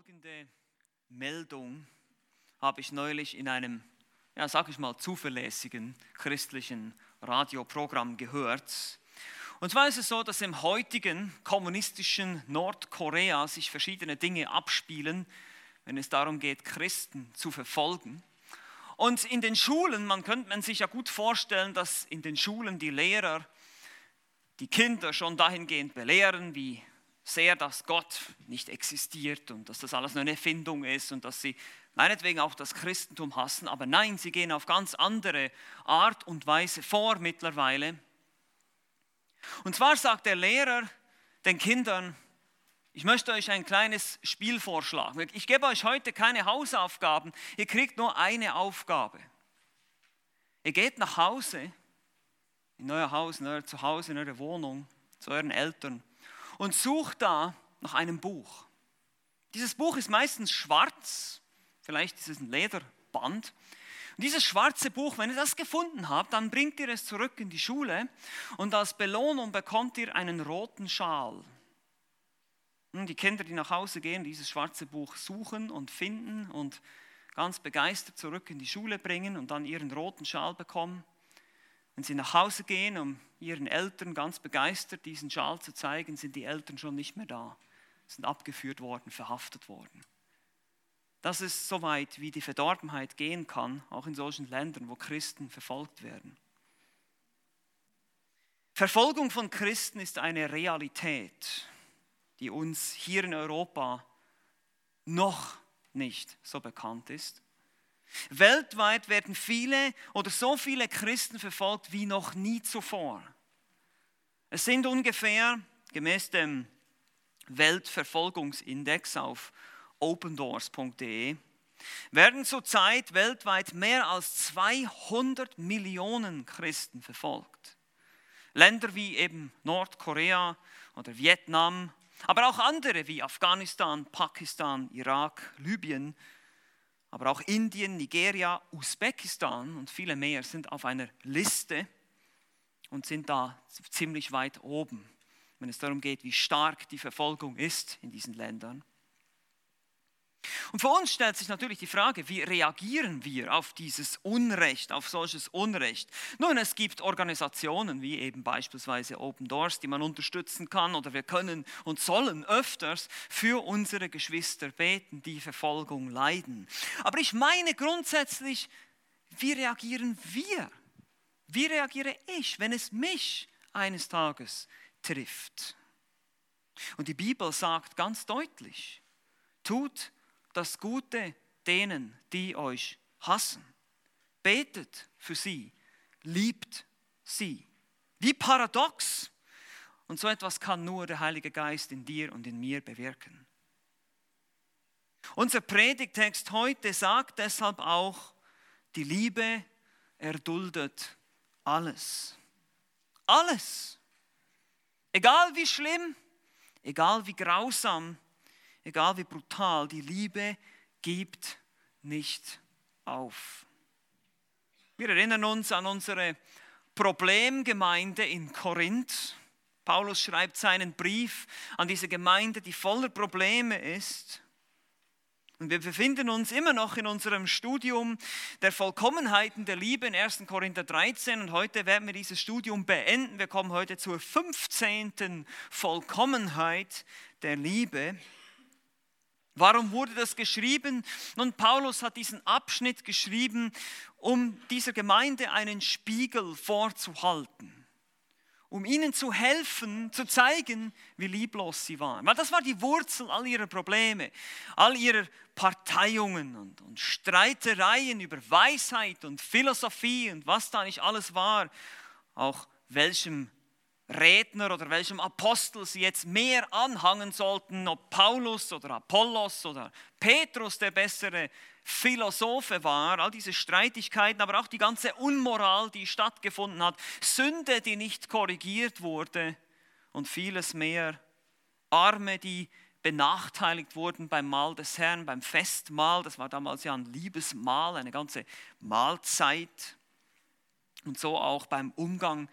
Folgende Meldung habe ich neulich in einem, ja, sag ich mal, zuverlässigen christlichen Radioprogramm gehört. Und zwar ist es so, dass im heutigen kommunistischen Nordkorea sich verschiedene Dinge abspielen, wenn es darum geht, Christen zu verfolgen. Und in den Schulen, man könnte man sich ja gut vorstellen, dass in den Schulen die Lehrer die Kinder schon dahingehend belehren, wie sehr, dass Gott nicht existiert und dass das alles nur eine Erfindung ist und dass sie meinetwegen auch das Christentum hassen. Aber nein, sie gehen auf ganz andere Art und Weise vor mittlerweile. Und zwar sagt der Lehrer den Kindern, ich möchte euch ein kleines Spiel vorschlagen. Ich gebe euch heute keine Hausaufgaben, ihr kriegt nur eine Aufgabe. Ihr geht nach Hause, in euer Haus, in euer Zuhause, in eure Wohnung, zu euren Eltern und sucht da nach einem Buch. Dieses Buch ist meistens schwarz, vielleicht ist es ein Lederband. Und dieses schwarze Buch, wenn ihr das gefunden habt, dann bringt ihr es zurück in die Schule und als Belohnung bekommt ihr einen roten Schal. Und die Kinder, die nach Hause gehen, dieses schwarze Buch suchen und finden und ganz begeistert zurück in die Schule bringen und dann ihren roten Schal bekommen. Wenn sie nach Hause gehen, um ihren Eltern ganz begeistert diesen Schal zu zeigen, sind die Eltern schon nicht mehr da, sind abgeführt worden, verhaftet worden. Das ist so weit, wie die Verdorbenheit gehen kann, auch in solchen Ländern, wo Christen verfolgt werden. Verfolgung von Christen ist eine Realität, die uns hier in Europa noch nicht so bekannt ist. Weltweit werden viele oder so viele Christen verfolgt wie noch nie zuvor. Es sind ungefähr, gemäß dem Weltverfolgungsindex auf opendoors.de, werden zurzeit weltweit mehr als 200 Millionen Christen verfolgt. Länder wie eben Nordkorea oder Vietnam, aber auch andere wie Afghanistan, Pakistan, Irak, Libyen aber auch Indien, Nigeria, Usbekistan und viele mehr sind auf einer Liste und sind da ziemlich weit oben, wenn es darum geht, wie stark die Verfolgung ist in diesen Ländern. Und für uns stellt sich natürlich die Frage, wie reagieren wir auf dieses Unrecht, auf solches Unrecht? Nun, es gibt Organisationen wie eben beispielsweise Open Doors, die man unterstützen kann oder wir können und sollen öfters für unsere Geschwister beten, die Verfolgung leiden. Aber ich meine grundsätzlich, wie reagieren wir? Wie reagiere ich, wenn es mich eines Tages trifft? Und die Bibel sagt ganz deutlich, tut das Gute denen, die euch hassen. Betet für sie, liebt sie. Wie paradox. Und so etwas kann nur der Heilige Geist in dir und in mir bewirken. Unser Predigtext heute sagt deshalb auch, die Liebe erduldet alles. Alles. Egal wie schlimm, egal wie grausam, egal wie brutal, die Liebe gibt nicht auf. Wir erinnern uns an unsere Problemgemeinde in Korinth. Paulus schreibt seinen Brief an diese Gemeinde, die voller Probleme ist. Und wir befinden uns immer noch in unserem Studium der Vollkommenheiten der Liebe in 1. Korinther 13 und heute werden wir dieses Studium beenden. Wir kommen heute zur 15. Vollkommenheit der Liebe. Warum wurde das geschrieben? Nun, Paulus hat diesen Abschnitt geschrieben, um dieser Gemeinde einen Spiegel vorzuhalten, um ihnen zu helfen, zu zeigen, wie lieblos sie waren. Weil das war die Wurzel all ihrer Probleme, all ihrer Parteiungen und, und Streitereien über Weisheit und Philosophie und was da nicht alles war, auch welchem Redner oder welchem Apostel sie jetzt mehr anhangen sollten, ob Paulus oder Apollos oder Petrus der bessere Philosophe war, all diese Streitigkeiten, aber auch die ganze Unmoral, die stattgefunden hat, Sünde, die nicht korrigiert wurde und vieles mehr, Arme, die benachteiligt wurden beim Mahl des Herrn, beim Festmahl, das war damals ja ein Liebesmahl, eine ganze Mahlzeit. Und so auch beim Umgang mit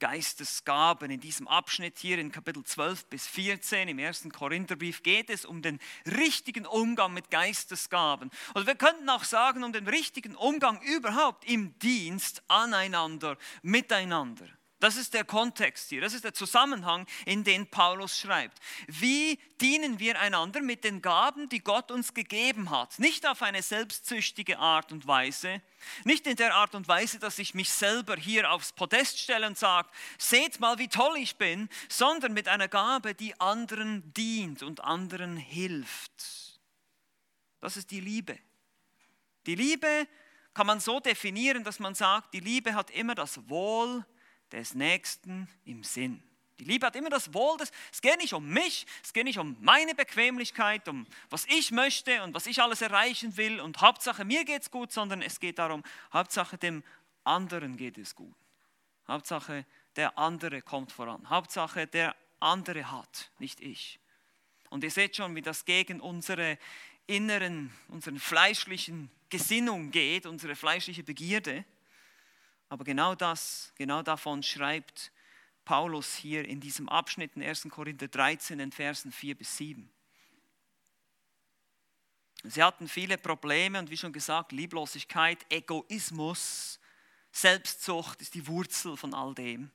Geistesgaben. In diesem Abschnitt hier in Kapitel 12 bis 14 im ersten Korintherbrief geht es um den richtigen Umgang mit Geistesgaben. Und wir könnten auch sagen, um den richtigen Umgang überhaupt im Dienst aneinander, miteinander. Das ist der Kontext hier, das ist der Zusammenhang, in den Paulus schreibt. Wie dienen wir einander mit den Gaben, die Gott uns gegeben hat? Nicht auf eine selbstsüchtige Art und Weise, nicht in der Art und Weise, dass ich mich selber hier aufs Podest stelle und sage, seht mal, wie toll ich bin, sondern mit einer Gabe, die anderen dient und anderen hilft. Das ist die Liebe. Die Liebe kann man so definieren, dass man sagt, die Liebe hat immer das Wohl des Nächsten im Sinn. Die Liebe hat immer das Wohl des, es geht nicht um mich, es geht nicht um meine Bequemlichkeit, um was ich möchte und was ich alles erreichen will und Hauptsache mir geht es gut, sondern es geht darum, Hauptsache dem anderen geht es gut. Hauptsache der andere kommt voran. Hauptsache der andere hat, nicht ich. Und ihr seht schon, wie das gegen unsere inneren, unseren fleischlichen Gesinnung geht, unsere fleischliche Begierde. Aber genau das, genau davon schreibt Paulus hier in diesem Abschnitt in 1. Korinther 13 in Versen 4 bis 7. Sie hatten viele Probleme und wie schon gesagt, Lieblosigkeit, Egoismus, Selbstsucht ist die Wurzel von all dem.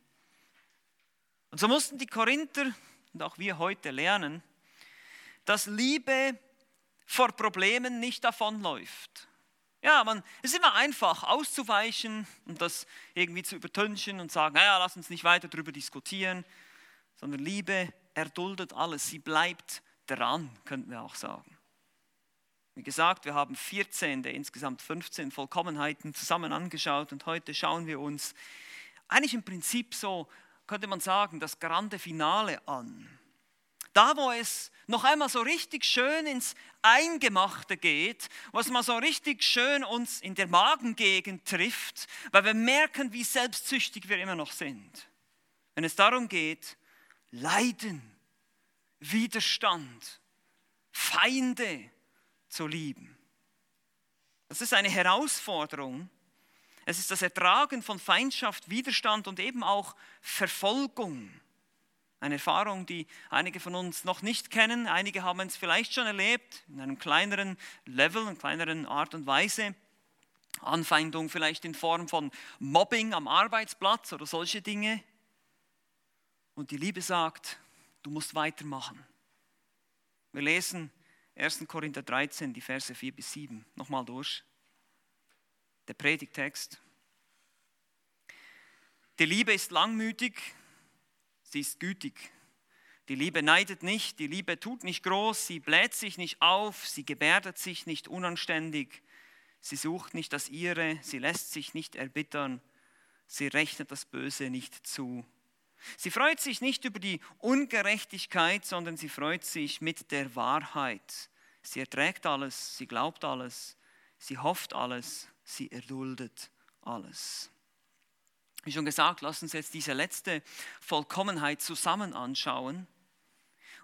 Und so mussten die Korinther und auch wir heute lernen, dass Liebe vor Problemen nicht davonläuft. Ja, man, es ist immer einfach auszuweichen und das irgendwie zu übertünchen und sagen, naja, lass uns nicht weiter darüber diskutieren, sondern Liebe erduldet alles, sie bleibt dran, könnten wir auch sagen. Wie gesagt, wir haben 14 der insgesamt 15 Vollkommenheiten zusammen angeschaut und heute schauen wir uns eigentlich im Prinzip so, könnte man sagen, das grande Finale an. Da, wo es noch einmal so richtig schön ins Eingemachte geht, was mal so richtig schön uns in der Magengegend trifft, weil wir merken, wie selbstsüchtig wir immer noch sind. Wenn es darum geht, Leiden, Widerstand, Feinde zu lieben. Das ist eine Herausforderung. Es ist das Ertragen von Feindschaft, Widerstand und eben auch Verfolgung. Eine Erfahrung, die einige von uns noch nicht kennen. Einige haben es vielleicht schon erlebt, in einem kleineren Level, in kleineren Art und Weise. Anfeindung vielleicht in Form von Mobbing am Arbeitsplatz oder solche Dinge. Und die Liebe sagt, du musst weitermachen. Wir lesen 1. Korinther 13, die Verse 4 bis 7. Nochmal durch. Der Predigtext. Die Liebe ist langmütig sie ist gütig. Die Liebe neidet nicht, die Liebe tut nicht groß, sie bläht sich nicht auf, sie gebärdet sich nicht unanständig, sie sucht nicht das ihre, sie lässt sich nicht erbittern, sie rechnet das Böse nicht zu. Sie freut sich nicht über die Ungerechtigkeit, sondern sie freut sich mit der Wahrheit. Sie erträgt alles, sie glaubt alles, sie hofft alles, sie erduldet alles. Wie schon gesagt, lass uns jetzt diese letzte Vollkommenheit zusammen anschauen.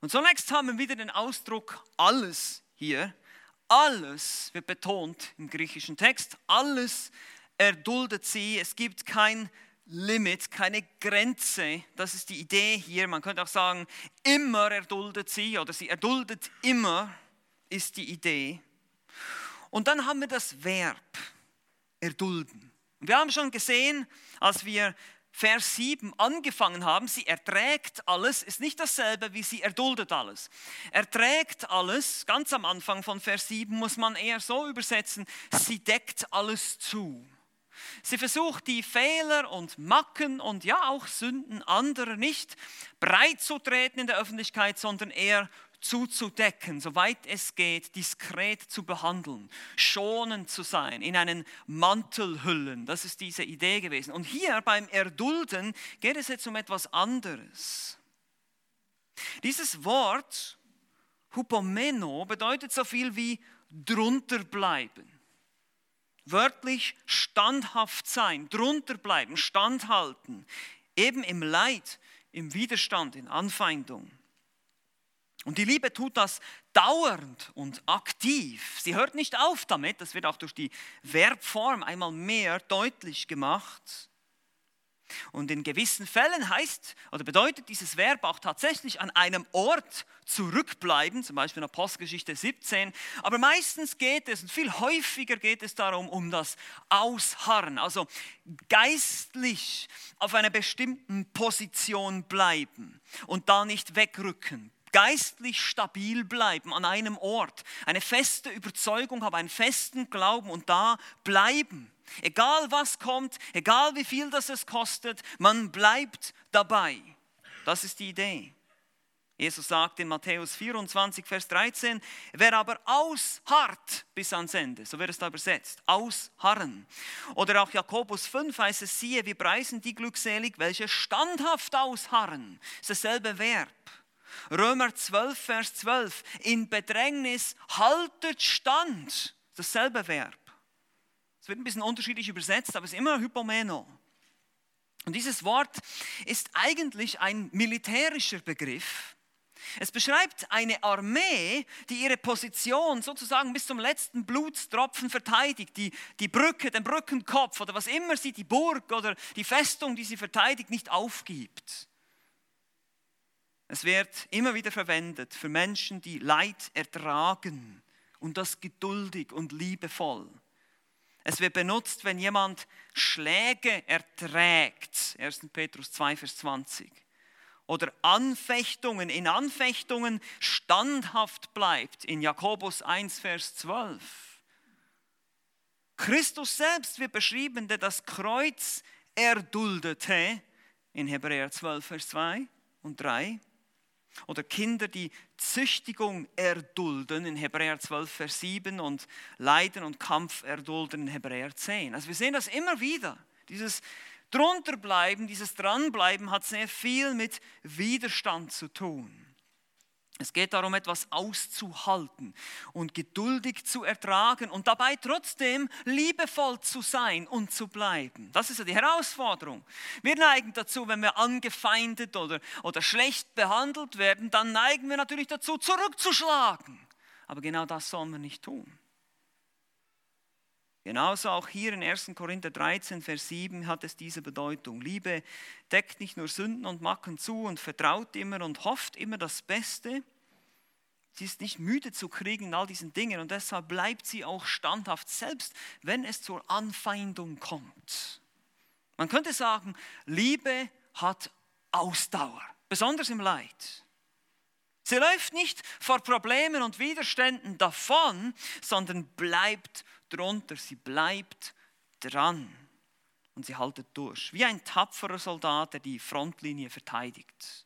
Und zunächst haben wir wieder den Ausdruck alles hier. Alles wird betont im griechischen Text. Alles erduldet sie. Es gibt kein Limit, keine Grenze. Das ist die Idee hier. Man könnte auch sagen, immer erduldet sie oder sie erduldet immer, ist die Idee. Und dann haben wir das Verb erdulden. Wir haben schon gesehen, als wir Vers 7 angefangen haben, sie erträgt alles, ist nicht dasselbe wie sie erduldet alles. Erträgt alles, ganz am Anfang von Vers 7 muss man eher so übersetzen, sie deckt alles zu. Sie versucht die Fehler und Macken und ja auch Sünden anderer nicht breit zu treten in der Öffentlichkeit, sondern eher zuzudecken, soweit es geht, diskret zu behandeln, schonend zu sein, in einen Mantel hüllen. Das ist diese Idee gewesen. Und hier beim Erdulden geht es jetzt um etwas anderes. Dieses Wort Hupomeno bedeutet so viel wie drunter bleiben. Wörtlich standhaft sein, drunter bleiben, standhalten, eben im Leid, im Widerstand, in Anfeindung. Und die Liebe tut das dauernd und aktiv. Sie hört nicht auf damit, das wird auch durch die Verbform einmal mehr deutlich gemacht. Und in gewissen Fällen heißt oder bedeutet dieses Verb auch tatsächlich an einem Ort zurückbleiben, zum Beispiel in Apostelgeschichte 17. Aber meistens geht es und viel häufiger geht es darum, um das Ausharren, also geistlich auf einer bestimmten Position bleiben und da nicht wegrücken, geistlich stabil bleiben an einem Ort, eine feste Überzeugung haben, einen festen Glauben und da bleiben. Egal was kommt, egal wie viel das es kostet, man bleibt dabei. Das ist die Idee. Jesus sagt in Matthäus 24, Vers 13, wer aber ausharrt bis ans Ende, so wird es da übersetzt, ausharren. Oder auch Jakobus 5 heißt es, siehe, wir preisen die glückselig, welche standhaft ausharren. Das ist dasselbe Verb. Römer 12, Vers 12, in Bedrängnis haltet stand. Dasselbe Verb. Es wird ein bisschen unterschiedlich übersetzt, aber es ist immer Hypomeno. Und dieses Wort ist eigentlich ein militärischer Begriff. Es beschreibt eine Armee, die ihre Position sozusagen bis zum letzten Blutstropfen verteidigt, die, die Brücke, den Brückenkopf oder was immer sie, die Burg oder die Festung, die sie verteidigt, nicht aufgibt. Es wird immer wieder verwendet für Menschen, die Leid ertragen und das geduldig und liebevoll. Es wird benutzt, wenn jemand Schläge erträgt, 1. Petrus 2, Vers 20. Oder Anfechtungen, in Anfechtungen standhaft bleibt, in Jakobus 1, Vers 12. Christus selbst wird beschrieben, der das Kreuz erduldete, in Hebräer 12, Vers 2 und 3. Oder Kinder, die Züchtigung erdulden in Hebräer 12, Vers 7 und Leiden und Kampf erdulden in Hebräer 10. Also wir sehen das immer wieder. Dieses Drunterbleiben, dieses Dranbleiben hat sehr viel mit Widerstand zu tun. Es geht darum, etwas auszuhalten und geduldig zu ertragen und dabei trotzdem liebevoll zu sein und zu bleiben. Das ist ja die Herausforderung. Wir neigen dazu, wenn wir angefeindet oder, oder schlecht behandelt werden, dann neigen wir natürlich dazu, zurückzuschlagen. Aber genau das sollen wir nicht tun. Genauso auch hier in 1. Korinther 13, Vers 7 hat es diese Bedeutung. Liebe deckt nicht nur Sünden und Macken zu und vertraut immer und hofft immer das Beste. Sie ist nicht müde zu kriegen in all diesen Dingen und deshalb bleibt sie auch standhaft, selbst wenn es zur Anfeindung kommt. Man könnte sagen, Liebe hat Ausdauer, besonders im Leid. Sie läuft nicht vor Problemen und Widerständen davon, sondern bleibt drunter, sie bleibt dran und sie haltet durch, wie ein tapferer Soldat, der die Frontlinie verteidigt.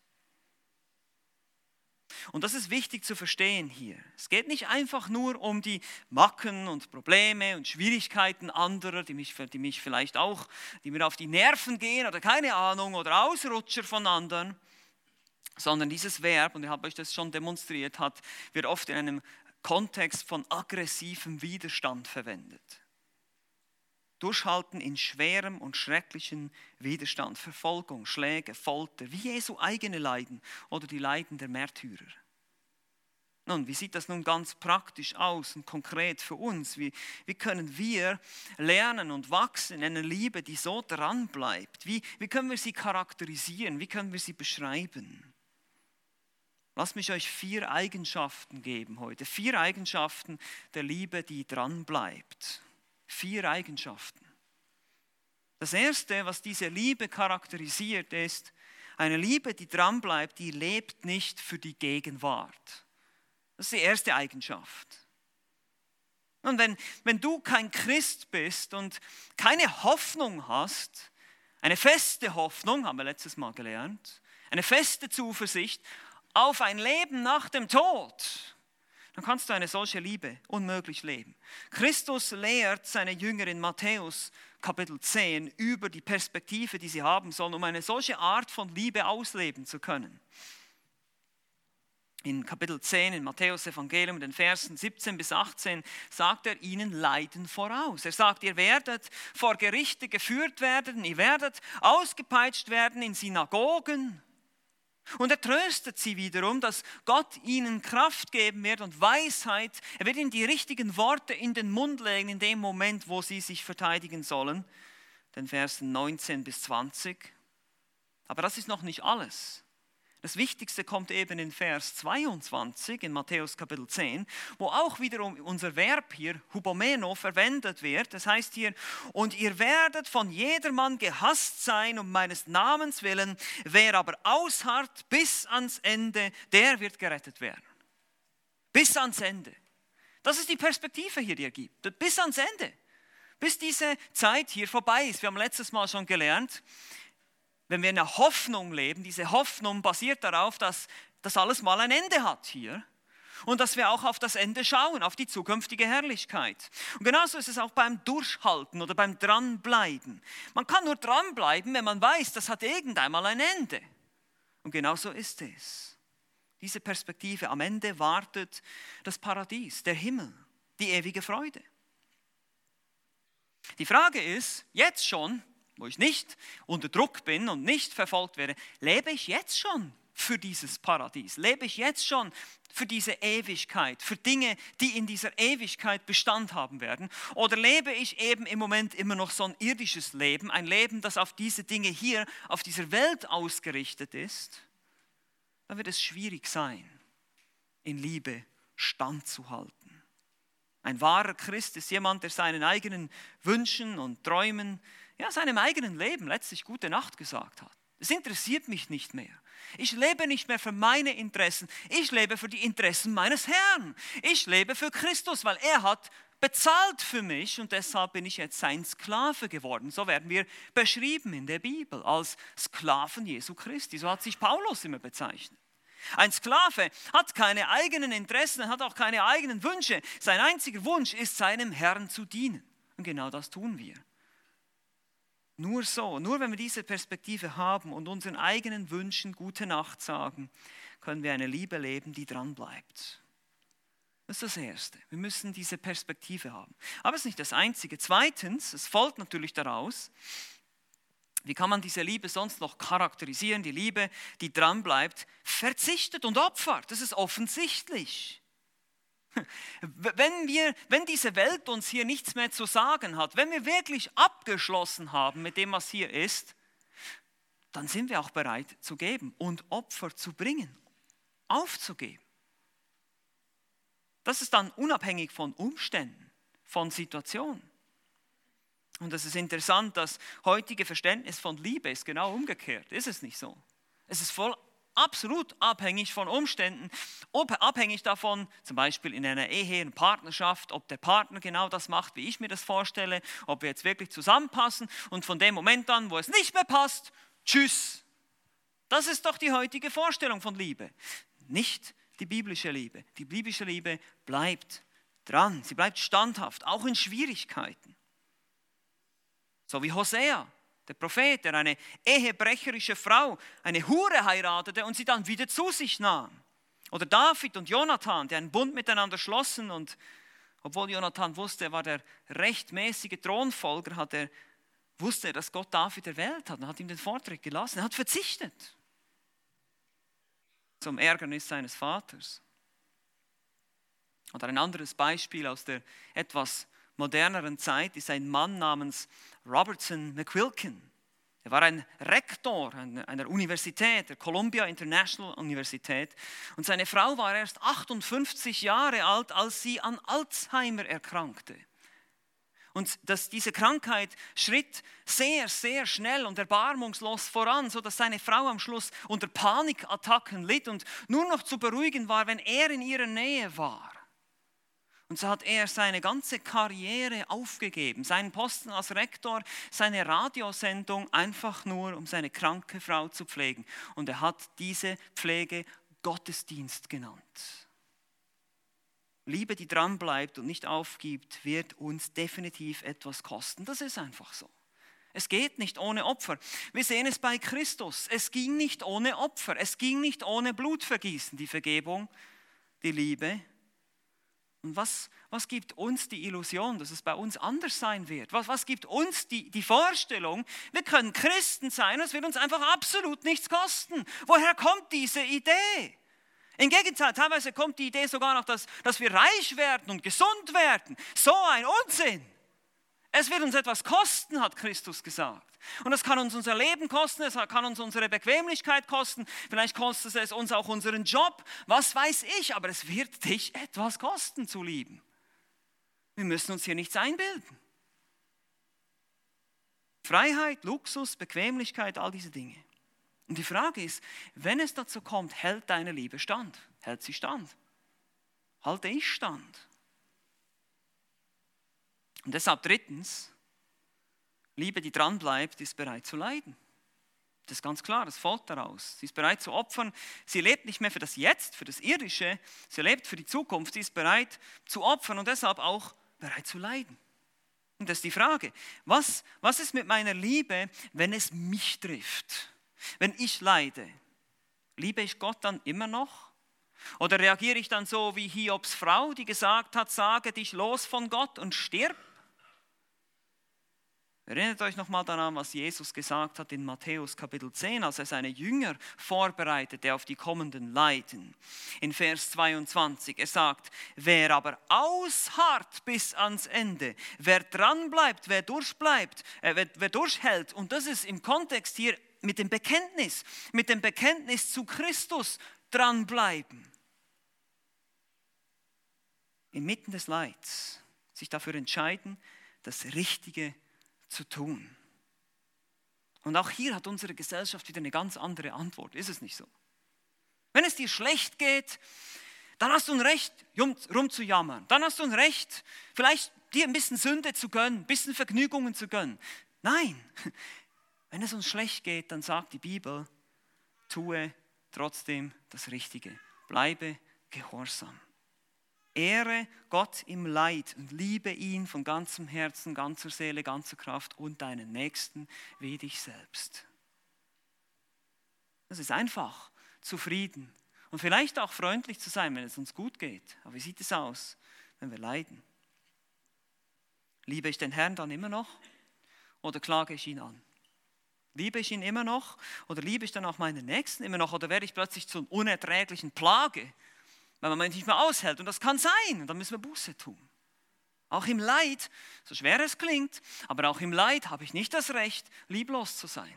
Und das ist wichtig zu verstehen hier. Es geht nicht einfach nur um die Macken und Probleme und Schwierigkeiten anderer, die mich, die mich vielleicht auch, die mir auf die Nerven gehen oder keine Ahnung oder Ausrutscher von anderen, sondern dieses Verb, und ich habe euch das schon demonstriert, hat, wird oft in einem Kontext von aggressivem Widerstand verwendet. Durchhalten in schwerem und schrecklichen Widerstand, Verfolgung, Schläge, Folter, wie Jesu eigene Leiden oder die Leiden der Märtyrer. Nun, wie sieht das nun ganz praktisch aus und konkret für uns? Wie, wie können wir lernen und wachsen in einer Liebe, die so dran bleibt? Wie, wie können wir sie charakterisieren? Wie können wir sie beschreiben? Lasst mich euch vier Eigenschaften geben heute. Vier Eigenschaften der Liebe, die dran bleibt. Vier Eigenschaften. Das erste, was diese Liebe charakterisiert, ist eine Liebe, die dran bleibt, die lebt nicht für die Gegenwart. Das ist die erste Eigenschaft. Und wenn, wenn du kein Christ bist und keine Hoffnung hast, eine feste Hoffnung, haben wir letztes Mal gelernt, eine feste Zuversicht auf ein Leben nach dem Tod, dann kannst du eine solche Liebe unmöglich leben. Christus lehrt seine Jünger in Matthäus Kapitel 10 über die Perspektive, die sie haben sollen, um eine solche Art von Liebe ausleben zu können. In Kapitel 10 in Matthäus Evangelium, den Versen 17 bis 18, sagt er ihnen Leiden voraus. Er sagt, ihr werdet vor Gerichte geführt werden, ihr werdet ausgepeitscht werden in Synagogen, und er tröstet sie wiederum, dass Gott ihnen Kraft geben wird und Weisheit. Er wird ihnen die richtigen Worte in den Mund legen in dem Moment, wo sie sich verteidigen sollen. den Versen 19 bis 20. Aber das ist noch nicht alles. Das Wichtigste kommt eben in Vers 22 in Matthäus Kapitel 10, wo auch wiederum unser Verb hier, hubomeno, verwendet wird. Das heißt hier, und ihr werdet von jedermann gehasst sein um meines Namens willen, wer aber ausharrt bis ans Ende, der wird gerettet werden. Bis ans Ende. Das ist die Perspektive hier, die er gibt. Bis ans Ende. Bis diese Zeit hier vorbei ist. Wir haben letztes Mal schon gelernt, wenn wir in der Hoffnung leben, diese Hoffnung basiert darauf, dass das alles mal ein Ende hat hier und dass wir auch auf das Ende schauen, auf die zukünftige Herrlichkeit. Und genauso ist es auch beim Durchhalten oder beim Dranbleiben. Man kann nur dranbleiben, wenn man weiß, das hat irgendeinmal ein Ende. Und genauso ist es. Diese Perspektive, am Ende wartet das Paradies, der Himmel, die ewige Freude. Die Frage ist, jetzt schon, wo ich nicht unter Druck bin und nicht verfolgt werde, lebe ich jetzt schon für dieses Paradies? Lebe ich jetzt schon für diese Ewigkeit, für Dinge, die in dieser Ewigkeit Bestand haben werden? Oder lebe ich eben im Moment immer noch so ein irdisches Leben, ein Leben, das auf diese Dinge hier, auf dieser Welt ausgerichtet ist? Dann wird es schwierig sein, in Liebe standzuhalten. Ein wahrer Christ ist jemand, der seinen eigenen Wünschen und Träumen ja, seinem eigenen Leben letztlich gute Nacht gesagt hat. Es interessiert mich nicht mehr. Ich lebe nicht mehr für meine Interessen. Ich lebe für die Interessen meines Herrn. Ich lebe für Christus, weil er hat bezahlt für mich und deshalb bin ich jetzt sein Sklave geworden. So werden wir beschrieben in der Bibel als Sklaven Jesu Christi. So hat sich Paulus immer bezeichnet. Ein Sklave hat keine eigenen Interessen, hat auch keine eigenen Wünsche. Sein einziger Wunsch ist, seinem Herrn zu dienen. Und genau das tun wir. Nur so, nur wenn wir diese Perspektive haben und unseren eigenen Wünschen gute Nacht sagen, können wir eine Liebe leben, die dran bleibt. Das ist das Erste. Wir müssen diese Perspektive haben. Aber es ist nicht das Einzige. Zweitens, es folgt natürlich daraus, wie kann man diese Liebe sonst noch charakterisieren? Die Liebe, die dran bleibt, verzichtet und opfert. Das ist offensichtlich. Wenn, wir, wenn diese Welt uns hier nichts mehr zu sagen hat, wenn wir wirklich abgeschlossen haben mit dem, was hier ist, dann sind wir auch bereit zu geben und Opfer zu bringen, aufzugeben. Das ist dann unabhängig von Umständen, von Situationen. Und es ist interessant, das heutige Verständnis von Liebe ist genau umgekehrt. Ist es nicht so? Es ist voll absolut abhängig von Umständen, abhängig davon, zum Beispiel in einer Ehe, in Partnerschaft, ob der Partner genau das macht, wie ich mir das vorstelle, ob wir jetzt wirklich zusammenpassen und von dem Moment an, wo es nicht mehr passt, tschüss. Das ist doch die heutige Vorstellung von Liebe, nicht die biblische Liebe. Die biblische Liebe bleibt dran, sie bleibt standhaft, auch in Schwierigkeiten. So wie Hosea, der Prophet, der eine ehebrecherische Frau, eine Hure heiratete und sie dann wieder zu sich nahm. Oder David und Jonathan, die einen Bund miteinander schlossen und obwohl Jonathan wusste, er war der rechtmäßige Thronfolger, hat er, wusste er, dass Gott David erwählt hat und hat ihm den Vortrag gelassen. Er hat verzichtet zum Ärgernis seines Vaters. Oder ein anderes Beispiel aus der etwas moderneren Zeit ist ein Mann namens Robertson McQuilkin. Er war ein Rektor einer Universität, der Columbia International Universität. Und seine Frau war erst 58 Jahre alt, als sie an Alzheimer erkrankte. Und dass diese Krankheit schritt sehr, sehr schnell und erbarmungslos voran, sodass seine Frau am Schluss unter Panikattacken litt und nur noch zu beruhigen war, wenn er in ihrer Nähe war. Und so hat er seine ganze Karriere aufgegeben, seinen Posten als Rektor, seine Radiosendung einfach nur, um seine kranke Frau zu pflegen. Und er hat diese Pflege Gottesdienst genannt. Liebe, die dranbleibt und nicht aufgibt, wird uns definitiv etwas kosten. Das ist einfach so. Es geht nicht ohne Opfer. Wir sehen es bei Christus. Es ging nicht ohne Opfer. Es ging nicht ohne Blutvergießen, die Vergebung, die Liebe und was, was gibt uns die Illusion, dass es bei uns anders sein wird? Was, was gibt uns die, die Vorstellung, wir können Christen sein und es wird uns einfach absolut nichts kosten? Woher kommt diese Idee? Im Gegenteil, teilweise kommt die Idee sogar noch, dass, dass wir reich werden und gesund werden. So ein Unsinn. Es wird uns etwas kosten, hat Christus gesagt. Und das kann uns unser Leben kosten, es kann uns unsere Bequemlichkeit kosten, vielleicht kostet es uns auch unseren Job, was weiß ich, aber es wird dich etwas kosten zu lieben. Wir müssen uns hier nichts einbilden. Freiheit, Luxus, Bequemlichkeit, all diese Dinge. Und die Frage ist, wenn es dazu kommt, hält deine Liebe stand? Hält sie stand? Halte ich stand? Und deshalb drittens, Liebe, die dranbleibt, ist bereit zu leiden. Das ist ganz klar, das folgt daraus. Sie ist bereit zu opfern. Sie lebt nicht mehr für das Jetzt, für das Irdische. Sie lebt für die Zukunft. Sie ist bereit zu opfern und deshalb auch bereit zu leiden. Und das ist die Frage, was, was ist mit meiner Liebe, wenn es mich trifft? Wenn ich leide, liebe ich Gott dann immer noch? Oder reagiere ich dann so wie Hiobs Frau, die gesagt hat, sage dich los von Gott und stirb? Erinnert euch nochmal daran, was Jesus gesagt hat in Matthäus Kapitel 10, als er seine Jünger vorbereitete auf die kommenden Leiden. In Vers 22, er sagt, wer aber ausharrt bis ans Ende, wer dranbleibt, wer durchbleibt, äh, wer, wer durchhält, und das ist im Kontext hier mit dem Bekenntnis, mit dem Bekenntnis zu Christus dranbleiben. Inmitten des Leids sich dafür entscheiden, das Richtige zu tun. Und auch hier hat unsere Gesellschaft wieder eine ganz andere Antwort. Ist es nicht so? Wenn es dir schlecht geht, dann hast du ein Recht, rumzujammern. Dann hast du ein Recht, vielleicht dir ein bisschen Sünde zu gönnen, ein bisschen Vergnügungen zu gönnen. Nein, wenn es uns schlecht geht, dann sagt die Bibel, tue trotzdem das Richtige. Bleibe gehorsam. Ehre Gott im Leid und liebe ihn von ganzem Herzen, ganzer Seele, ganzer Kraft und deinen Nächsten wie dich selbst. Das ist einfach, zufrieden und vielleicht auch freundlich zu sein, wenn es uns gut geht. Aber wie sieht es aus, wenn wir leiden? Liebe ich den Herrn dann immer noch oder klage ich ihn an? Liebe ich ihn immer noch oder liebe ich dann auch meinen Nächsten immer noch oder werde ich plötzlich zur unerträglichen Plage weil man nicht mehr aushält. Und das kann sein. Und dann müssen wir Buße tun. Auch im Leid, so schwer es klingt, aber auch im Leid habe ich nicht das Recht, lieblos zu sein.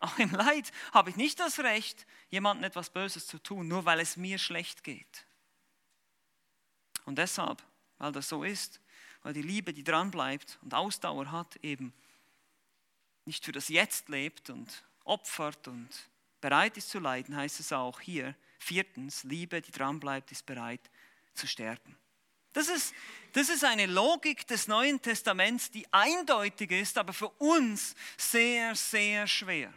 Auch im Leid habe ich nicht das Recht, jemandem etwas Böses zu tun, nur weil es mir schlecht geht. Und deshalb, weil das so ist, weil die Liebe, die dran bleibt und Ausdauer hat, eben nicht für das Jetzt lebt und opfert und bereit ist zu leiden, heißt es auch hier, Viertens, Liebe, die dranbleibt, ist bereit zu sterben. Das ist, das ist eine Logik des Neuen Testaments, die eindeutig ist, aber für uns sehr, sehr schwer.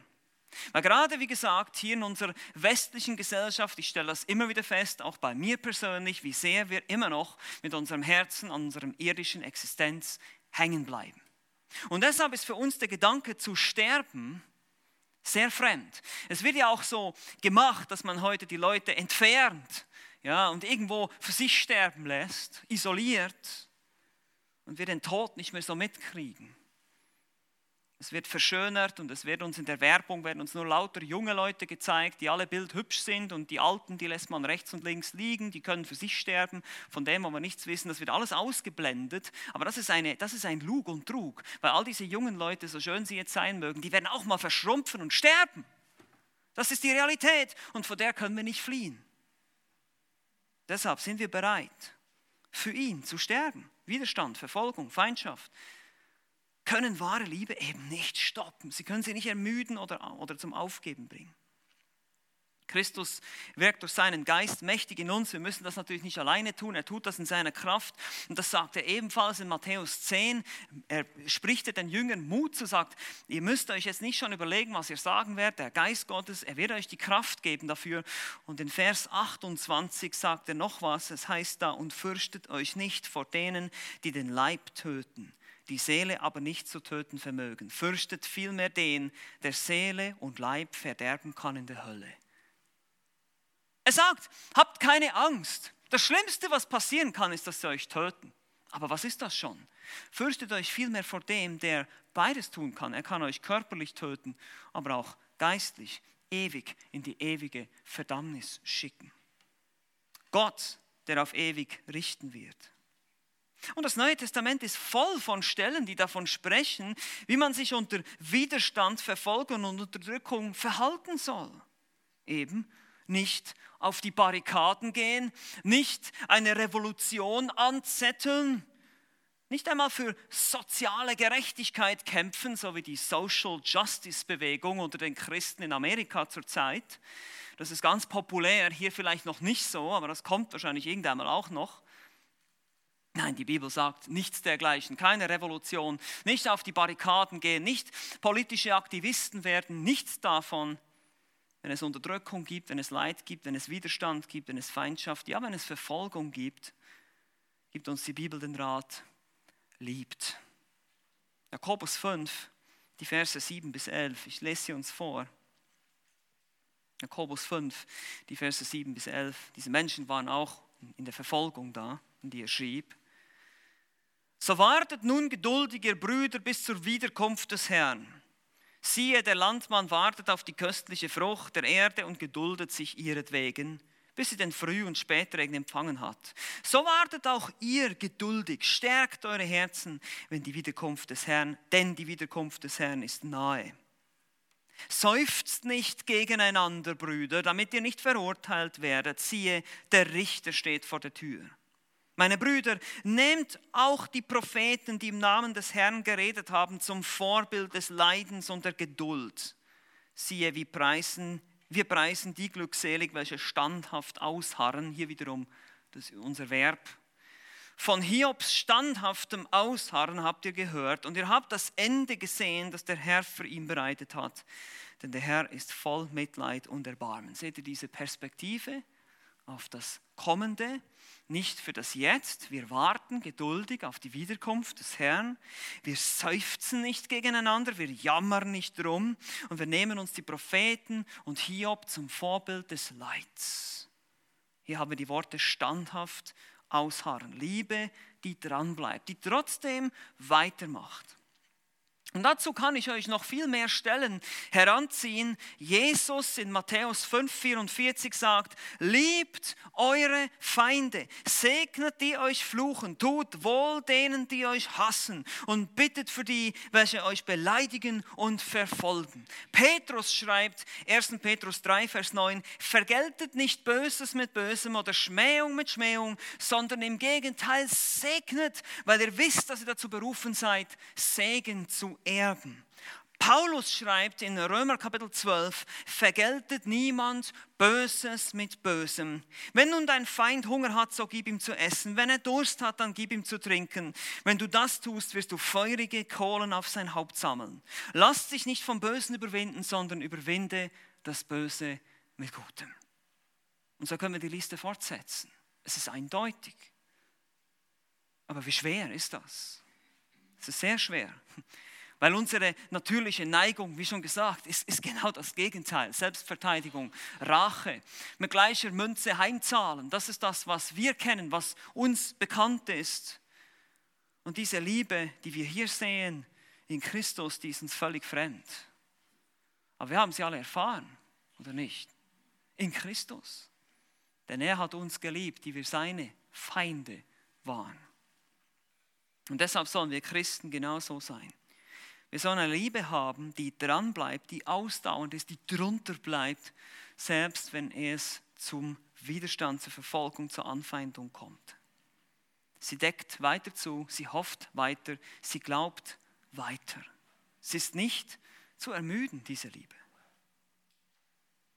Weil gerade, wie gesagt, hier in unserer westlichen Gesellschaft, ich stelle das immer wieder fest, auch bei mir persönlich, wie sehr wir immer noch mit unserem Herzen an unserem irdischen Existenz hängen bleiben. Und deshalb ist für uns der Gedanke zu sterben sehr fremd. Es wird ja auch so gemacht, dass man heute die Leute entfernt ja, und irgendwo für sich sterben lässt, isoliert und wir den Tod nicht mehr so mitkriegen. Es wird verschönert und es wird uns in der Werbung werden uns nur lauter junge Leute gezeigt, die alle bildhübsch sind und die Alten, die lässt man rechts und links liegen, die können für sich sterben, von dem wollen wir nichts wissen. Das wird alles ausgeblendet, aber das ist, eine, das ist ein Lug und Trug, weil all diese jungen Leute, so schön sie jetzt sein mögen, die werden auch mal verschrumpfen und sterben. Das ist die Realität und vor der können wir nicht fliehen. Deshalb sind wir bereit, für ihn zu sterben. Widerstand, Verfolgung, Feindschaft, können wahre Liebe eben nicht stoppen. Sie können sie nicht ermüden oder, oder zum Aufgeben bringen. Christus wirkt durch seinen Geist mächtig in uns. Wir müssen das natürlich nicht alleine tun. Er tut das in seiner Kraft. Und das sagt er ebenfalls in Matthäus 10. Er spricht den Jüngern Mut zu, sagt, ihr müsst euch jetzt nicht schon überlegen, was ihr sagen werdet. Der Geist Gottes, er wird euch die Kraft geben dafür. Und in Vers 28 sagt er noch was. Es heißt da, und fürchtet euch nicht vor denen, die den Leib töten die Seele aber nicht zu töten vermögen. Fürchtet vielmehr den, der Seele und Leib verderben kann in der Hölle. Er sagt, habt keine Angst. Das Schlimmste, was passieren kann, ist, dass sie euch töten. Aber was ist das schon? Fürchtet euch vielmehr vor dem, der beides tun kann. Er kann euch körperlich töten, aber auch geistlich, ewig in die ewige Verdammnis schicken. Gott, der auf ewig richten wird. Und das Neue Testament ist voll von Stellen, die davon sprechen, wie man sich unter Widerstand, Verfolgung und Unterdrückung verhalten soll. Eben nicht auf die Barrikaden gehen, nicht eine Revolution anzetteln, nicht einmal für soziale Gerechtigkeit kämpfen, so wie die Social Justice Bewegung unter den Christen in Amerika zurzeit. Das ist ganz populär, hier vielleicht noch nicht so, aber das kommt wahrscheinlich irgendwann mal auch noch. Nein, die Bibel sagt nichts dergleichen, keine Revolution, nicht auf die Barrikaden gehen, nicht politische Aktivisten werden, nichts davon. Wenn es Unterdrückung gibt, wenn es Leid gibt, wenn es Widerstand gibt, wenn es Feindschaft, ja, wenn es Verfolgung gibt, gibt uns die Bibel den Rat, liebt. Jakobus 5, die Verse 7 bis 11, ich lese sie uns vor. Jakobus 5, die Verse 7 bis 11. Diese Menschen waren auch in der Verfolgung da, die er schrieb. So wartet nun geduldig, ihr Brüder, bis zur Wiederkunft des Herrn. Siehe, der Landmann wartet auf die köstliche Frucht der Erde und geduldet sich ihretwegen, bis sie den Früh- und Spätregen empfangen hat. So wartet auch ihr geduldig, stärkt eure Herzen, wenn die Wiederkunft des Herrn, denn die Wiederkunft des Herrn ist nahe. Seufzt nicht gegeneinander, Brüder, damit ihr nicht verurteilt werdet. Siehe, der Richter steht vor der Tür. Meine Brüder, nehmt auch die Propheten, die im Namen des Herrn geredet haben, zum Vorbild des Leidens und der Geduld. Siehe, wie preisen, wir preisen die glückselig, welche standhaft ausharren. Hier wiederum das unser Verb. Von Hiobs standhaftem Ausharren habt ihr gehört und ihr habt das Ende gesehen, das der Herr für ihn bereitet hat. Denn der Herr ist voll Mitleid und Erbarmen. Seht ihr diese Perspektive auf das Kommende? nicht für das Jetzt. Wir warten geduldig auf die Wiederkunft des Herrn. Wir seufzen nicht gegeneinander, wir jammern nicht drum und wir nehmen uns die Propheten und Hiob zum Vorbild des Leids. Hier haben wir die Worte standhaft ausharren. Liebe, die dranbleibt, die trotzdem weitermacht. Und dazu kann ich euch noch viel mehr Stellen heranziehen. Jesus in Matthäus 5,44 sagt, liebt eure Feinde, segnet die euch fluchen, tut wohl denen, die euch hassen und bittet für die, welche euch beleidigen und verfolgen. Petrus schreibt, 1. Petrus 3, Vers 9, vergeltet nicht Böses mit Bösem oder Schmähung mit Schmähung, sondern im Gegenteil segnet, weil ihr wisst, dass ihr dazu berufen seid, Segen zu erben. Paulus schreibt in Römer Kapitel 12, vergeltet niemand Böses mit Bösem. Wenn nun dein Feind Hunger hat, so gib ihm zu essen. Wenn er Durst hat, dann gib ihm zu trinken. Wenn du das tust, wirst du feurige Kohlen auf sein Haupt sammeln. Lass dich nicht vom Bösen überwinden, sondern überwinde das Böse mit Gutem. Und so können wir die Liste fortsetzen. Es ist eindeutig. Aber wie schwer ist das? Es ist sehr schwer. Weil unsere natürliche Neigung, wie schon gesagt, ist, ist genau das Gegenteil. Selbstverteidigung, Rache, mit gleicher Münze heimzahlen. Das ist das, was wir kennen, was uns bekannt ist. Und diese Liebe, die wir hier sehen in Christus, die ist uns völlig fremd. Aber wir haben sie alle erfahren, oder nicht? In Christus. Denn er hat uns geliebt, die wir seine Feinde waren. Und deshalb sollen wir Christen genauso sein. Wir sollen eine Liebe haben, die dran bleibt, die ausdauernd ist, die drunter bleibt, selbst wenn es zum Widerstand, zur Verfolgung, zur Anfeindung kommt. Sie deckt weiter zu, sie hofft weiter, sie glaubt weiter. Es ist nicht zu ermüden, diese Liebe.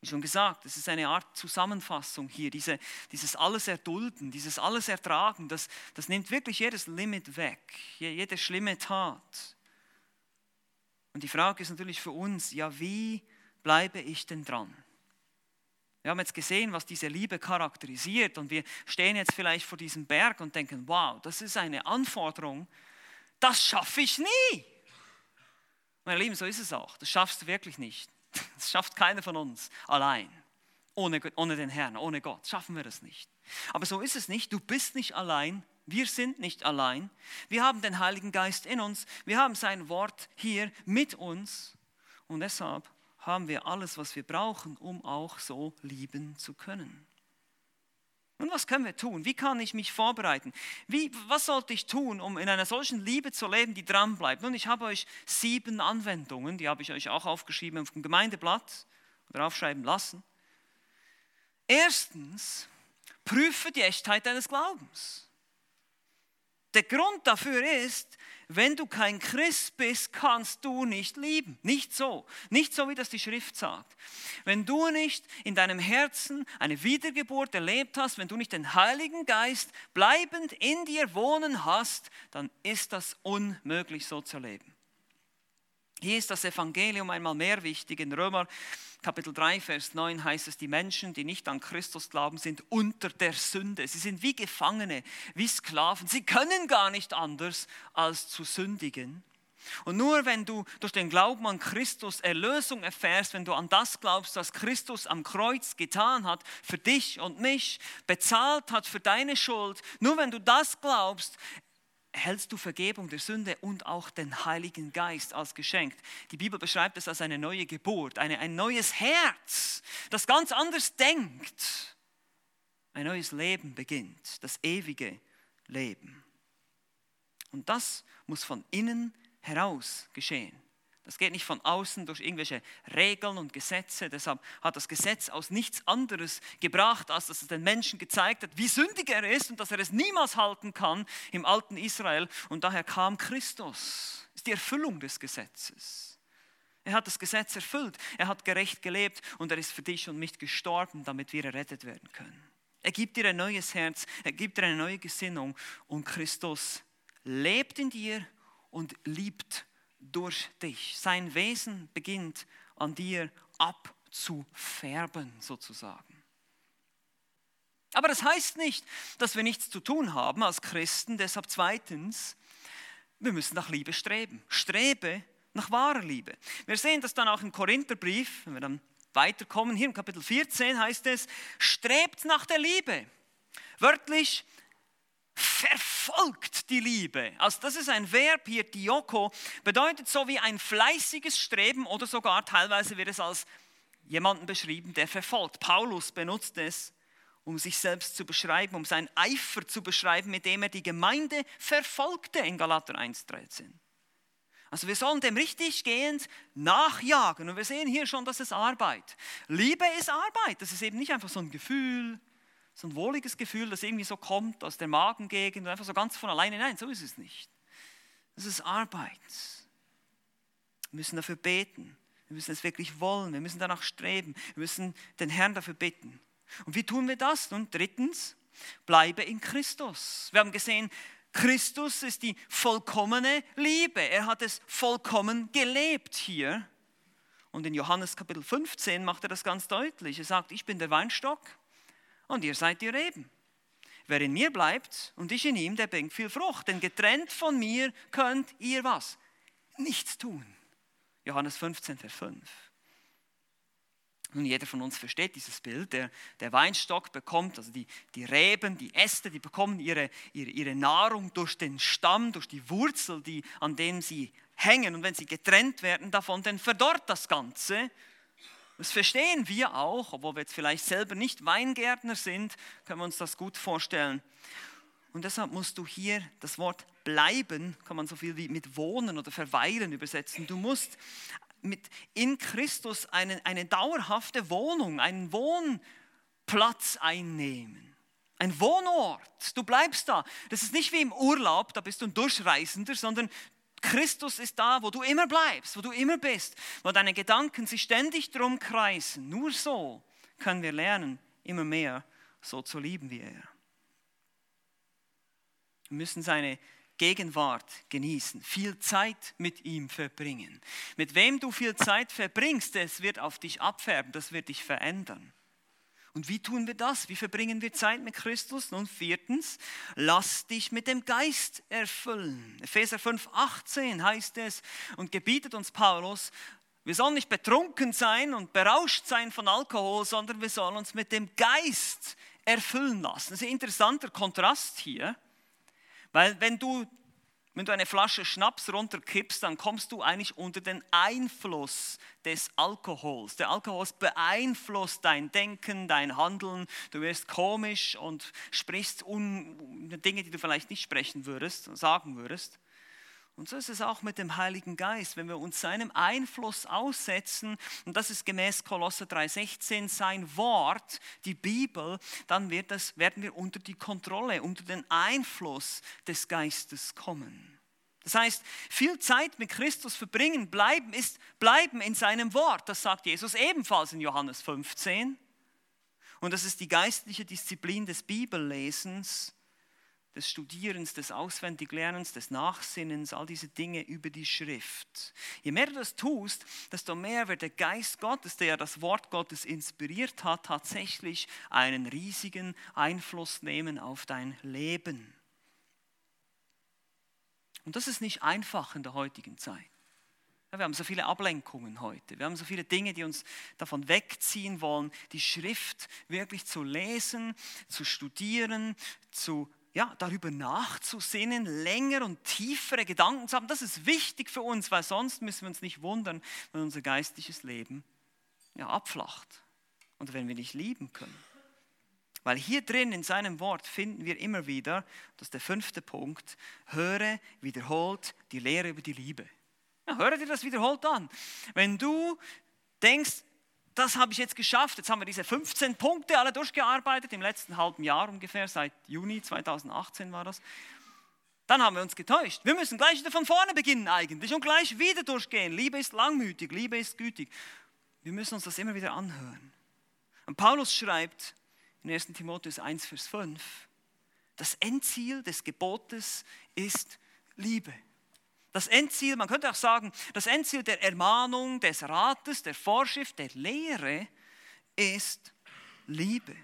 Wie schon gesagt, es ist eine Art Zusammenfassung hier, diese, dieses alles erdulden, dieses alles ertragen, das, das nimmt wirklich jedes Limit weg, jede schlimme Tat, und die Frage ist natürlich für uns, ja, wie bleibe ich denn dran? Wir haben jetzt gesehen, was diese Liebe charakterisiert und wir stehen jetzt vielleicht vor diesem Berg und denken, wow, das ist eine Anforderung, das schaffe ich nie. Meine Lieben, so ist es auch. Das schaffst du wirklich nicht. Das schafft keiner von uns allein. Ohne, ohne den Herrn, ohne Gott schaffen wir das nicht. Aber so ist es nicht. Du bist nicht allein wir sind nicht allein. Wir haben den Heiligen Geist in uns. Wir haben sein Wort hier mit uns. Und deshalb haben wir alles, was wir brauchen, um auch so lieben zu können. Und was können wir tun? Wie kann ich mich vorbereiten? Wie, was sollte ich tun, um in einer solchen Liebe zu leben, die dran bleibt? Nun, ich habe euch sieben Anwendungen, die habe ich euch auch aufgeschrieben auf dem Gemeindeblatt oder aufschreiben lassen. Erstens, prüfe die Echtheit deines Glaubens. Der Grund dafür ist, wenn du kein Christ bist, kannst du nicht lieben. Nicht so. Nicht so, wie das die Schrift sagt. Wenn du nicht in deinem Herzen eine Wiedergeburt erlebt hast, wenn du nicht den Heiligen Geist bleibend in dir wohnen hast, dann ist das unmöglich so zu leben. Hier ist das Evangelium einmal mehr wichtig. In Römer Kapitel 3, Vers 9 heißt es, die Menschen, die nicht an Christus glauben, sind unter der Sünde. Sie sind wie Gefangene, wie Sklaven. Sie können gar nicht anders als zu sündigen. Und nur wenn du durch den Glauben an Christus Erlösung erfährst, wenn du an das glaubst, was Christus am Kreuz getan hat, für dich und mich, bezahlt hat für deine Schuld, nur wenn du das glaubst, erhältst du Vergebung der Sünde und auch den Heiligen Geist als Geschenk. Die Bibel beschreibt es als eine neue Geburt, eine, ein neues Herz, das ganz anders denkt. Ein neues Leben beginnt, das ewige Leben. Und das muss von innen heraus geschehen. Das geht nicht von außen durch irgendwelche Regeln und Gesetze. Deshalb hat das Gesetz aus nichts anderes gebracht, als dass es den Menschen gezeigt hat, wie sündig er ist und dass er es niemals halten kann im alten Israel. Und daher kam Christus. Das ist die Erfüllung des Gesetzes. Er hat das Gesetz erfüllt. Er hat gerecht gelebt und er ist für dich und mich gestorben, damit wir errettet werden können. Er gibt dir ein neues Herz, er gibt dir eine neue Gesinnung und Christus lebt in dir und liebt durch dich. Sein Wesen beginnt an dir abzufärben, sozusagen. Aber das heißt nicht, dass wir nichts zu tun haben als Christen. Deshalb zweitens, wir müssen nach Liebe streben. Strebe nach wahrer Liebe. Wir sehen das dann auch im Korintherbrief, wenn wir dann weiterkommen. Hier im Kapitel 14 heißt es, strebt nach der Liebe. Wörtlich, verfolgt die Liebe. Also das ist ein Verb hier, dioko, bedeutet so wie ein fleißiges Streben oder sogar teilweise wird es als jemanden beschrieben, der verfolgt. Paulus benutzt es, um sich selbst zu beschreiben, um seinen Eifer zu beschreiben, mit dem er die Gemeinde verfolgte in Galater 1,13. Also wir sollen dem richtig gehend nachjagen. Und wir sehen hier schon, dass es Arbeit. Liebe ist Arbeit. Das ist eben nicht einfach so ein Gefühl, so ein wohliges Gefühl, das irgendwie so kommt aus der Magengegend und einfach so ganz von alleine. Nein, so ist es nicht. Das ist Arbeit. Wir müssen dafür beten. Wir müssen es wirklich wollen. Wir müssen danach streben. Wir müssen den Herrn dafür bitten. Und wie tun wir das? Und drittens, bleibe in Christus. Wir haben gesehen, Christus ist die vollkommene Liebe. Er hat es vollkommen gelebt hier. Und in Johannes Kapitel 15 macht er das ganz deutlich. Er sagt, ich bin der Weinstock und ihr seid die Reben. Wer in mir bleibt und ich in ihm, der bringt viel Frucht. Denn getrennt von mir könnt ihr was? Nichts tun. Johannes 15, Vers 5. Nun, jeder von uns versteht dieses Bild. Der, der Weinstock bekommt, also die, die Reben, die Äste, die bekommen ihre, ihre, ihre Nahrung durch den Stamm, durch die Wurzel, die, an dem sie hängen. Und wenn sie getrennt werden davon, dann verdorrt das Ganze das verstehen wir auch, obwohl wir jetzt vielleicht selber nicht Weingärtner sind, können wir uns das gut vorstellen. Und deshalb musst du hier das Wort bleiben, kann man so viel wie mit wohnen oder verweilen übersetzen. Du musst mit in Christus eine, eine dauerhafte Wohnung, einen Wohnplatz einnehmen. Ein Wohnort. Du bleibst da. Das ist nicht wie im Urlaub, da bist du ein Durchreisender, sondern Christus ist da, wo du immer bleibst, wo du immer bist, wo deine Gedanken sich ständig drum kreisen. Nur so können wir lernen, immer mehr so zu lieben wie er. Wir müssen seine Gegenwart genießen, viel Zeit mit ihm verbringen. Mit wem du viel Zeit verbringst, das wird auf dich abfärben, das wird dich verändern. Und wie tun wir das? Wie verbringen wir Zeit mit Christus? Nun viertens, lass dich mit dem Geist erfüllen. Epheser 5, 18 heißt es und gebietet uns Paulus, wir sollen nicht betrunken sein und berauscht sein von Alkohol, sondern wir sollen uns mit dem Geist erfüllen lassen. Das ist ein interessanter Kontrast hier, weil wenn du Wenn du eine Flasche Schnaps runterkippst, dann kommst du eigentlich unter den Einfluss des Alkohols. Der Alkohol beeinflusst dein Denken, dein Handeln. Du wirst komisch und sprichst Dinge, die du vielleicht nicht sprechen würdest, sagen würdest. Und so ist es auch mit dem Heiligen Geist, wenn wir uns seinem Einfluss aussetzen, und das ist gemäß Kolosse 3,16 sein Wort, die Bibel, dann wird das, werden wir unter die Kontrolle, unter den Einfluss des Geistes kommen. Das heißt, viel Zeit mit Christus verbringen, bleiben, ist bleiben in seinem Wort. Das sagt Jesus ebenfalls in Johannes 15. Und das ist die geistliche Disziplin des Bibellesens des Studierens, des Auswendiglernens, des Nachsinnens, all diese Dinge über die Schrift. Je mehr du das tust, desto mehr wird der Geist Gottes, der das Wort Gottes inspiriert hat, tatsächlich einen riesigen Einfluss nehmen auf dein Leben. Und das ist nicht einfach in der heutigen Zeit. wir haben so viele Ablenkungen heute. Wir haben so viele Dinge, die uns davon wegziehen wollen, die Schrift wirklich zu lesen, zu studieren, zu ja, darüber nachzusinnen, länger und tiefere Gedanken zu haben. Das ist wichtig für uns, weil sonst müssen wir uns nicht wundern, wenn unser geistliches Leben ja, abflacht und wenn wir nicht lieben können. Weil hier drin in seinem Wort finden wir immer wieder, das ist der fünfte Punkt, höre wiederholt die Lehre über die Liebe. Ja, höre dir das wiederholt an. Wenn du denkst, das habe ich jetzt geschafft. Jetzt haben wir diese 15 Punkte alle durchgearbeitet, im letzten halben Jahr ungefähr, seit Juni 2018 war das. Dann haben wir uns getäuscht. Wir müssen gleich wieder von vorne beginnen eigentlich und gleich wieder durchgehen. Liebe ist langmütig, Liebe ist gütig. Wir müssen uns das immer wieder anhören. Und Paulus schreibt in 1 Timotheus 1, Vers 5, das Endziel des Gebotes ist Liebe. Das Endziel, man könnte auch sagen, das Endziel der Ermahnung, des Rates, der Vorschrift, der Lehre ist Liebe.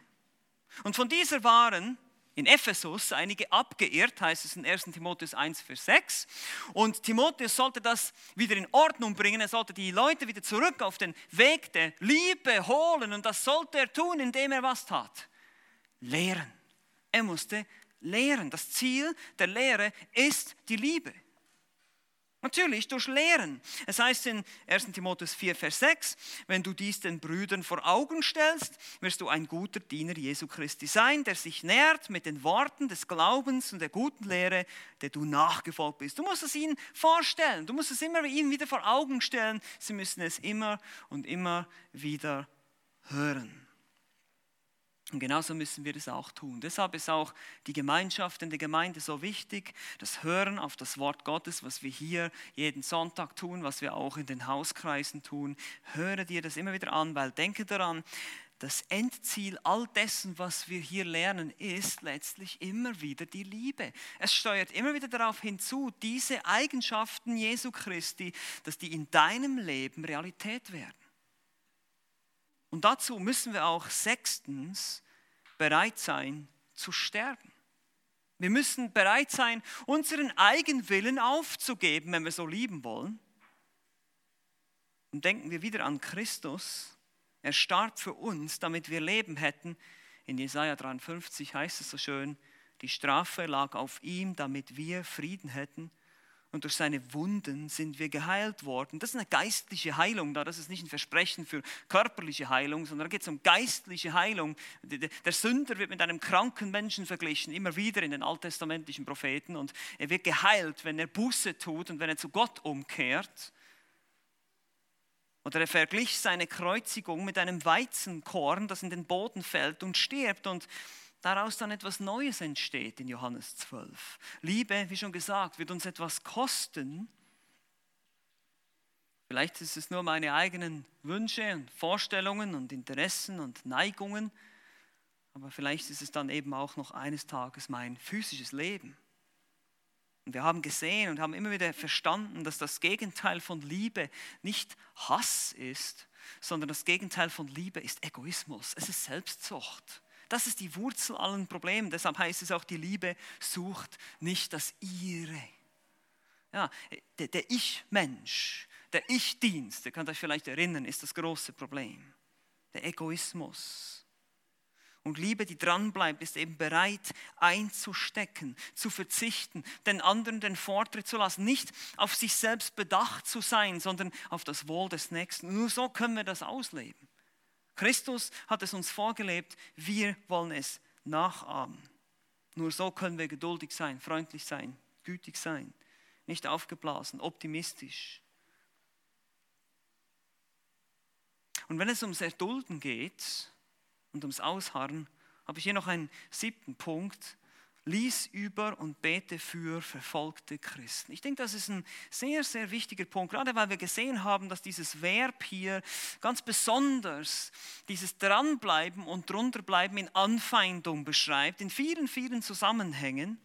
Und von dieser waren in Ephesus einige abgeirrt, heißt es in 1 Timotheus 1, Vers 6. Und Timotheus sollte das wieder in Ordnung bringen. Er sollte die Leute wieder zurück auf den Weg der Liebe holen. Und das sollte er tun, indem er was tat? Lehren. Er musste lehren. Das Ziel der Lehre ist die Liebe. Natürlich durch Lehren. Es heißt in 1 Timotheus 4, Vers 6, wenn du dies den Brüdern vor Augen stellst, wirst du ein guter Diener Jesu Christi sein, der sich nährt mit den Worten des Glaubens und der guten Lehre, der du nachgefolgt bist. Du musst es ihnen vorstellen, du musst es immer ihnen wieder vor Augen stellen. Sie müssen es immer und immer wieder hören. Und genauso müssen wir das auch tun. Deshalb ist auch die Gemeinschaft in der Gemeinde so wichtig, das Hören auf das Wort Gottes, was wir hier jeden Sonntag tun, was wir auch in den Hauskreisen tun. Höre dir das immer wieder an, weil denke daran, das Endziel all dessen, was wir hier lernen, ist letztlich immer wieder die Liebe. Es steuert immer wieder darauf hinzu, diese Eigenschaften Jesu Christi, dass die in deinem Leben Realität werden. Und dazu müssen wir auch sechstens bereit sein zu sterben. Wir müssen bereit sein, unseren Eigenwillen aufzugeben, wenn wir so lieben wollen. Und denken wir wieder an Christus. Er starb für uns, damit wir Leben hätten. In Jesaja 53 heißt es so schön: Die Strafe lag auf ihm, damit wir Frieden hätten und durch seine Wunden sind wir geheilt worden. Das ist eine geistliche Heilung da. Das ist nicht ein Versprechen für körperliche Heilung, sondern da geht es um geistliche Heilung. Der Sünder wird mit einem kranken Menschen verglichen, immer wieder in den alttestamentlichen Propheten. Und er wird geheilt, wenn er Buße tut und wenn er zu Gott umkehrt. Oder er verglich seine Kreuzigung mit einem Weizenkorn, das in den Boden fällt und stirbt. Und daraus dann etwas Neues entsteht in Johannes 12. Liebe, wie schon gesagt, wird uns etwas kosten. Vielleicht ist es nur meine eigenen Wünsche und Vorstellungen und Interessen und Neigungen, aber vielleicht ist es dann eben auch noch eines Tages mein physisches Leben. Und wir haben gesehen und haben immer wieder verstanden, dass das Gegenteil von Liebe nicht Hass ist, sondern das Gegenteil von Liebe ist Egoismus. Es ist Selbstzucht. Das ist die Wurzel allen Problemen. Deshalb heißt es auch, die Liebe sucht nicht das Ihre. Ja, der, der Ich-Mensch, der Ich-Dienst, ihr könnt euch vielleicht erinnern, ist das große Problem. Der Egoismus. Und Liebe, die dranbleibt, ist eben bereit einzustecken, zu verzichten, den anderen den Vortritt zu lassen, nicht auf sich selbst bedacht zu sein, sondern auf das Wohl des Nächsten. Nur so können wir das ausleben. Christus hat es uns vorgelebt, wir wollen es nachahmen. Nur so können wir geduldig sein, freundlich sein, gütig sein, nicht aufgeblasen, optimistisch. Und wenn es ums Erdulden geht und ums Ausharren, habe ich hier noch einen siebten Punkt, lies über und bete für verfolgte Christen. Ich denke, das ist ein sehr, sehr wichtiger Punkt, gerade weil wir gesehen haben, dass dieses Verb hier ganz besonders dieses Dranbleiben und Drunterbleiben in Anfeindung beschreibt, in vielen, vielen Zusammenhängen.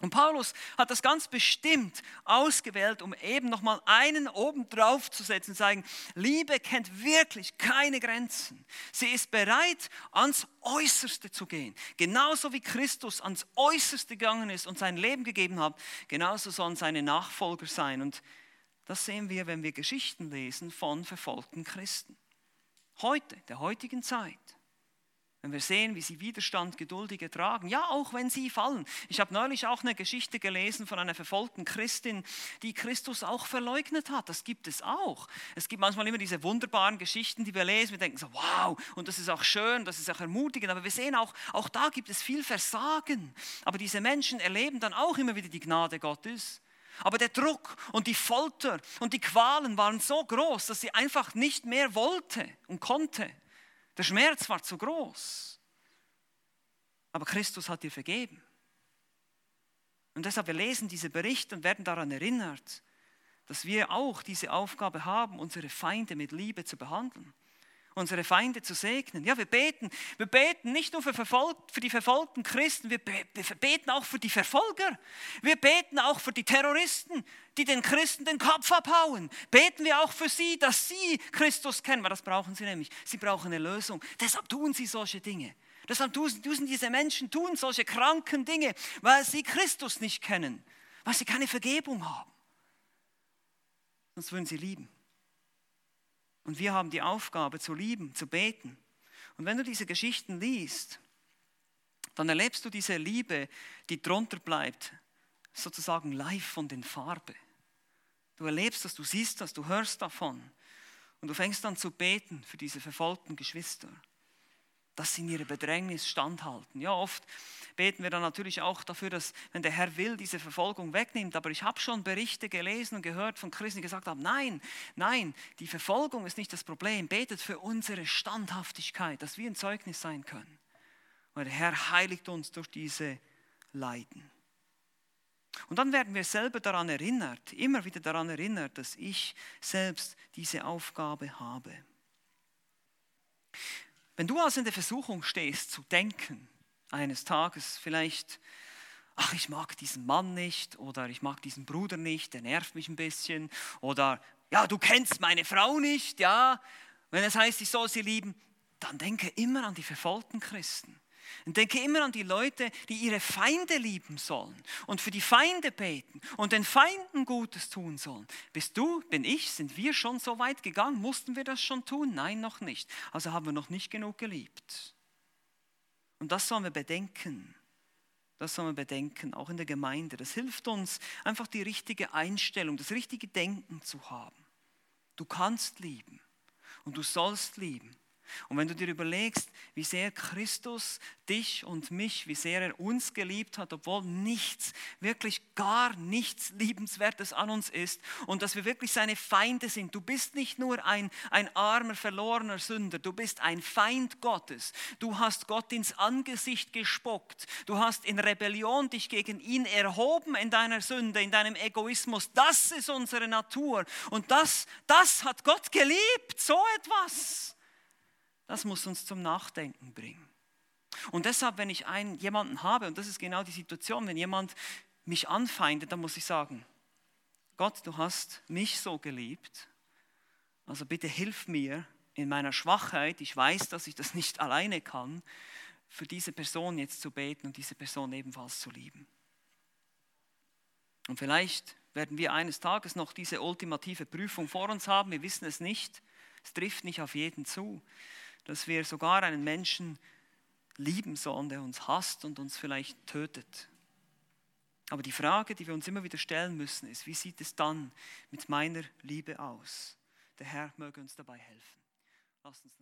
Und Paulus hat das ganz bestimmt ausgewählt, um eben nochmal einen oben drauf zu setzen und sagen, Liebe kennt wirklich keine Grenzen. Sie ist bereit, ans Äußerste zu gehen. Genauso wie Christus ans Äußerste gegangen ist und sein Leben gegeben hat, genauso sollen seine Nachfolger sein. Und das sehen wir, wenn wir Geschichten lesen von verfolgten Christen. Heute, der heutigen Zeit. Wenn wir sehen, wie sie Widerstand geduldig ertragen, ja, auch wenn sie fallen. Ich habe neulich auch eine Geschichte gelesen von einer verfolgten Christin, die Christus auch verleugnet hat. Das gibt es auch. Es gibt manchmal immer diese wunderbaren Geschichten, die wir lesen. Wir denken so, wow, und das ist auch schön, das ist auch ermutigend. Aber wir sehen auch, auch da gibt es viel Versagen. Aber diese Menschen erleben dann auch immer wieder die Gnade Gottes. Aber der Druck und die Folter und die Qualen waren so groß, dass sie einfach nicht mehr wollte und konnte. Der Schmerz war zu groß. Aber Christus hat dir vergeben. Und deshalb, wir lesen diese Berichte und werden daran erinnert, dass wir auch diese Aufgabe haben, unsere Feinde mit Liebe zu behandeln unsere Feinde zu segnen. Ja, wir beten. Wir beten nicht nur für, verfolgt, für die verfolgten Christen, wir, wir beten auch für die Verfolger. Wir beten auch für die Terroristen, die den Christen den Kopf abhauen. Beten wir auch für sie, dass sie Christus kennen, weil das brauchen sie nämlich. Sie brauchen eine Lösung. Deshalb tun sie solche Dinge. Deshalb tun diese Menschen tun solche kranken Dinge, weil sie Christus nicht kennen, weil sie keine Vergebung haben. Sonst würden sie lieben. Und wir haben die Aufgabe zu lieben, zu beten. Und wenn du diese Geschichten liest, dann erlebst du diese Liebe, die drunter bleibt, sozusagen live von den Farbe. Du erlebst das, du siehst das, du hörst davon. Und du fängst an zu beten für diese verfolgten Geschwister dass sie in ihrer Bedrängnis standhalten. Ja, oft beten wir dann natürlich auch dafür, dass, wenn der Herr will, diese Verfolgung wegnimmt. Aber ich habe schon Berichte gelesen und gehört von Christen, die gesagt haben, nein, nein, die Verfolgung ist nicht das Problem. Betet für unsere Standhaftigkeit, dass wir ein Zeugnis sein können. Weil der Herr heiligt uns durch diese Leiden. Und dann werden wir selber daran erinnert, immer wieder daran erinnert, dass ich selbst diese Aufgabe habe. Wenn du also in der Versuchung stehst zu denken, eines Tages vielleicht, ach, ich mag diesen Mann nicht oder ich mag diesen Bruder nicht, der nervt mich ein bisschen oder ja, du kennst meine Frau nicht, ja, wenn es heißt, ich soll sie lieben, dann denke immer an die verfolgten Christen. Und denke immer an die Leute, die ihre Feinde lieben sollen und für die Feinde beten und den Feinden Gutes tun sollen. Bist du, bin ich, sind wir schon so weit gegangen? Mussten wir das schon tun? Nein, noch nicht. Also haben wir noch nicht genug geliebt. Und das sollen wir bedenken. Das sollen wir bedenken, auch in der Gemeinde. Das hilft uns, einfach die richtige Einstellung, das richtige Denken zu haben. Du kannst lieben und du sollst lieben. Und wenn du dir überlegst, wie sehr Christus dich und mich, wie sehr er uns geliebt hat, obwohl nichts, wirklich gar nichts Liebenswertes an uns ist und dass wir wirklich seine Feinde sind. Du bist nicht nur ein, ein armer, verlorener Sünder, du bist ein Feind Gottes. Du hast Gott ins Angesicht gespuckt. Du hast in Rebellion dich gegen ihn erhoben in deiner Sünde, in deinem Egoismus. Das ist unsere Natur. Und das, das hat Gott geliebt, so etwas. Das muss uns zum Nachdenken bringen. Und deshalb, wenn ich einen, jemanden habe, und das ist genau die Situation, wenn jemand mich anfeindet, dann muss ich sagen, Gott, du hast mich so geliebt, also bitte hilf mir in meiner Schwachheit, ich weiß, dass ich das nicht alleine kann, für diese Person jetzt zu beten und diese Person ebenfalls zu lieben. Und vielleicht werden wir eines Tages noch diese ultimative Prüfung vor uns haben, wir wissen es nicht, es trifft nicht auf jeden zu dass wir sogar einen Menschen lieben sollen, der uns hasst und uns vielleicht tötet. Aber die Frage, die wir uns immer wieder stellen müssen, ist, wie sieht es dann mit meiner Liebe aus? Der Herr möge uns dabei helfen. Lasst uns